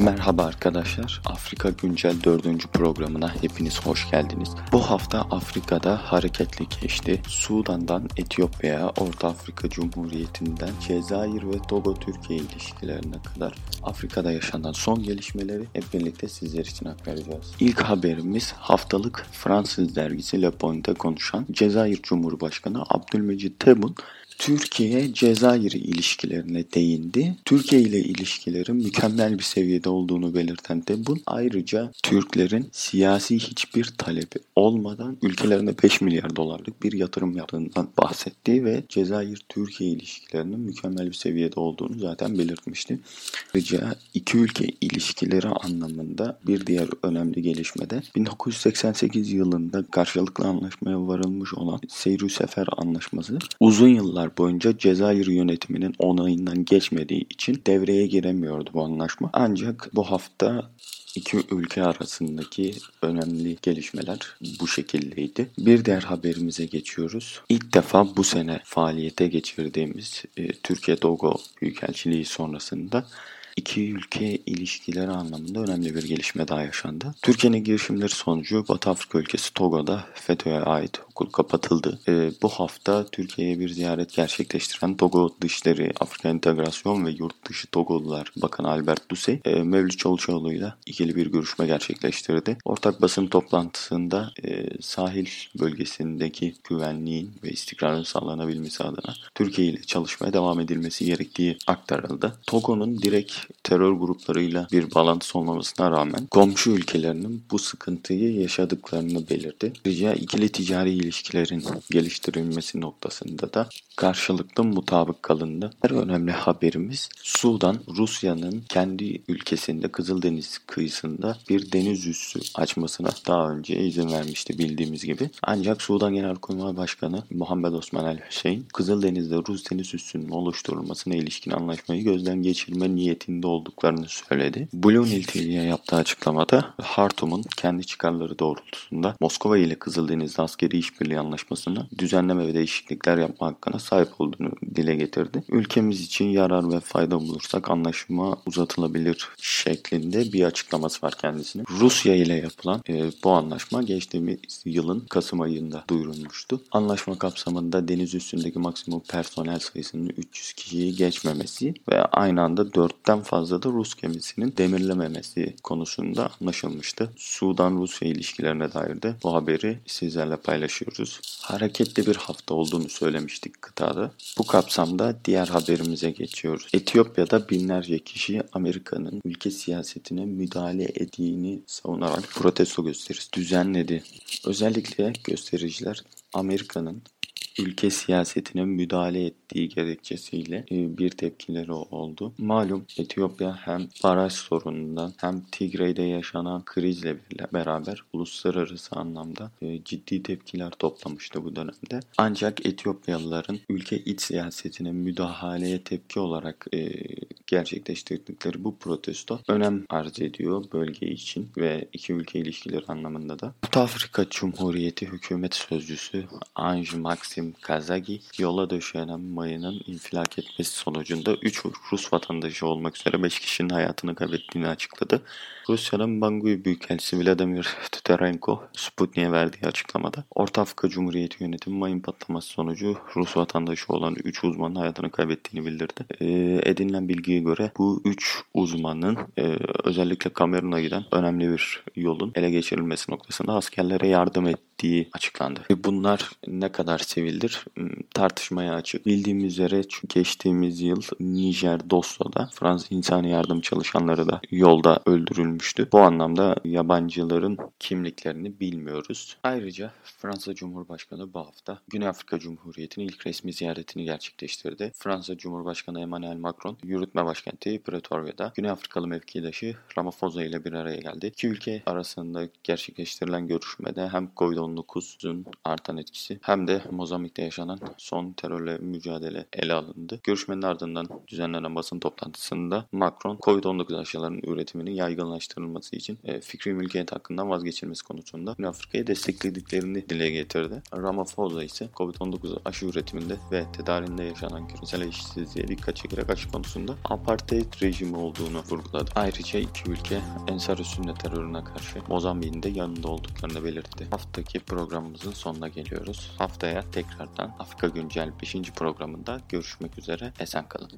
Merhaba arkadaşlar. Afrika Güncel 4. programına hepiniz hoş geldiniz. Bu hafta Afrika'da hareketli geçti. Sudan'dan Etiyopya'ya, Orta Afrika Cumhuriyeti'nden Cezayir ve Togo Türkiye ilişkilerine kadar Afrika'da yaşanan son gelişmeleri hep birlikte sizler için aktaracağız. İlk haberimiz haftalık Fransız dergisi Le Pointe'de konuşan Cezayir Cumhurbaşkanı Abdülmecit Tebboune Türkiye-Cezayir ilişkilerine değindi. Türkiye ile ilişkilerin mükemmel bir seviyede olduğunu belirten Tebun ayrıca Türklerin siyasi hiçbir talebi olmadan ülkelerine 5 milyar dolarlık bir yatırım yaptığından bahsetti ve Cezayir-Türkiye ilişkilerinin mükemmel bir seviyede olduğunu zaten belirtmişti. Ayrıca iki ülke ilişkileri anlamında bir diğer önemli gelişme de 1988 yılında karşılıklı anlaşmaya varılmış olan Seyru Sefer Anlaşması uzun yıllar boyunca Cezayir yönetiminin onayından geçmediği için devreye giremiyordu bu anlaşma. Ancak bu hafta iki ülke arasındaki önemli gelişmeler bu şekildeydi. Bir diğer haberimize geçiyoruz. İlk defa bu sene faaliyete geçirdiğimiz e, Türkiye-Togo Büyükelçiliği sonrasında iki ülke ilişkileri anlamında önemli bir gelişme daha yaşandı. Türkiye'nin girişimleri sonucu Batı Afrika ülkesi Togo'da FETÖ'ye ait okul kapatıldı. E, bu hafta Türkiye'ye bir ziyaret gerçekleştiren Togo Dışişleri Afrika İntegrasyon ve Yurt Dışı Togolular Bakanı Albert Dusey, e, Mevlüt Çavuşoğlu ile ikili bir görüşme gerçekleştirdi. Ortak basın toplantısında e, sahil bölgesindeki güvenliğin ve istikrarın sağlanabilmesi adına Türkiye ile çalışmaya devam edilmesi gerektiği aktarıldı. Togo'nun direkt terör gruplarıyla bir bağlantısı olmamasına rağmen komşu ülkelerinin bu sıkıntıyı yaşadıklarını belirtti. Ayrıca ikili ticari ilişkilerin geliştirilmesi noktasında da karşılıklı mutabık kalındı. Her önemli haberimiz Sudan, Rusya'nın kendi ülkesinde Kızıldeniz kıyısında bir deniz üssü açmasına daha önce izin vermişti bildiğimiz gibi. Ancak Sudan Genelkurmay Başkanı Muhammed Osman El Hüseyin, Kızıldeniz'de Rus deniz üssünün oluşturulmasına ilişkin anlaşmayı gözden geçirme niyetinde olduklarını söyledi. Blue Nil TV'ye yaptığı açıklamada Hartum'un kendi çıkarları doğrultusunda Moskova ile Kızıldeniz'de askeri işbirliği anlaşmasına düzenleme ve değişiklikler yapma hakkına sahip olduğunu dile getirdi. Ülkemiz için yarar ve fayda bulursak anlaşma uzatılabilir şeklinde bir açıklaması var kendisine. Rusya ile yapılan e, bu anlaşma geçtiğimiz yılın Kasım ayında duyurulmuştu. Anlaşma kapsamında deniz üstündeki maksimum personel sayısının 300 kişiyi geçmemesi ve aynı anda 4'ten fazla da Rus gemisinin demirlememesi konusunda anlaşılmıştı. Sudan-Rusya ilişkilerine dair de bu haberi sizlerle paylaşıyoruz. Hareketli bir hafta olduğunu söylemiştik kıtada. Bu kapsamda diğer haberimize geçiyoruz. Etiyopya'da binlerce kişi Amerika'nın ülke siyasetine müdahale ettiğini savunarak protesto gösterisi düzenledi. Özellikle göstericiler Amerika'nın ülke siyasetine müdahale ettiği gerekçesiyle e, bir tepkileri oldu. Malum Etiyopya hem baraj sorunundan hem Tigray'da yaşanan krizle beraber uluslararası anlamda e, ciddi tepkiler toplamıştı bu dönemde. Ancak Etiyopyalıların ülke iç siyasetine müdahaleye tepki olarak e, gerçekleştirdikleri bu protesto önem arz ediyor bölge için ve iki ülke ilişkileri anlamında da. Batı Afrika Cumhuriyeti Hükümet Sözcüsü Anj Maxim Kazagi yola döşenen mayının infilak etmesi sonucunda 3 Rus vatandaşı olmak üzere 5 kişinin hayatını kaybettiğini açıkladı. Rusya'nın Bangui Büyükelçisi Vladimir Tutarenko Sputnik'e verdiği açıklamada Orta Afrika Cumhuriyeti yönetimi mayın patlaması sonucu Rus vatandaşı olan 3 uzmanın hayatını kaybettiğini bildirdi. Ee, edinilen bilgiye göre bu 3 uzmanın e, özellikle Kamerun'a giden önemli bir yolun ele geçirilmesi noktasında askerlere yardım ettiği açıklandı. Bunlar ne kadar sivildir hmm, tartışmaya açık. Bildiğimiz üzere geçtiğimiz yıl Nijer Dosto'da Fransız insani yardım çalışanları da yolda öldürülmüştü. Bu anlamda yabancıların kimliklerini bilmiyoruz. Ayrıca Fransa Cumhurbaşkanı bu hafta Güney Afrika Cumhuriyeti'nin ilk resmi ziyaretini gerçekleştirdi. Fransa Cumhurbaşkanı Emmanuel Macron yürütme başkenti Pretoria'da Güney Afrikalı mevkidaşı Ramaphosa ile bir araya geldi. İki ülke arasında gerçekleştirilen görüşmede hem COVID-19 Covid-19'un artan etkisi hem de Mozambik'te yaşanan son terörle mücadele ele alındı. Görüşmenin ardından düzenlenen basın toplantısında Macron Covid-19 aşılarının üretiminin yaygınlaştırılması için e, fikri mülkiyet hakkından vazgeçilmesi konusunda Afrika'yı desteklediklerini dile getirdi. Ramaphosa ise Covid-19 aşı üretiminde ve tedarinde yaşanan küresel eşitsizliğe dikkat çekerek aşı konusunda apartheid rejimi olduğunu vurguladı. Ayrıca iki ülke Ensar Sünnet terörüne karşı Mozambik'in de yanında olduklarını belirtti. Haftaki programımızın sonuna geliyoruz. Haftaya tekrardan Afrika Güncel 5. programında görüşmek üzere. Esen kalın.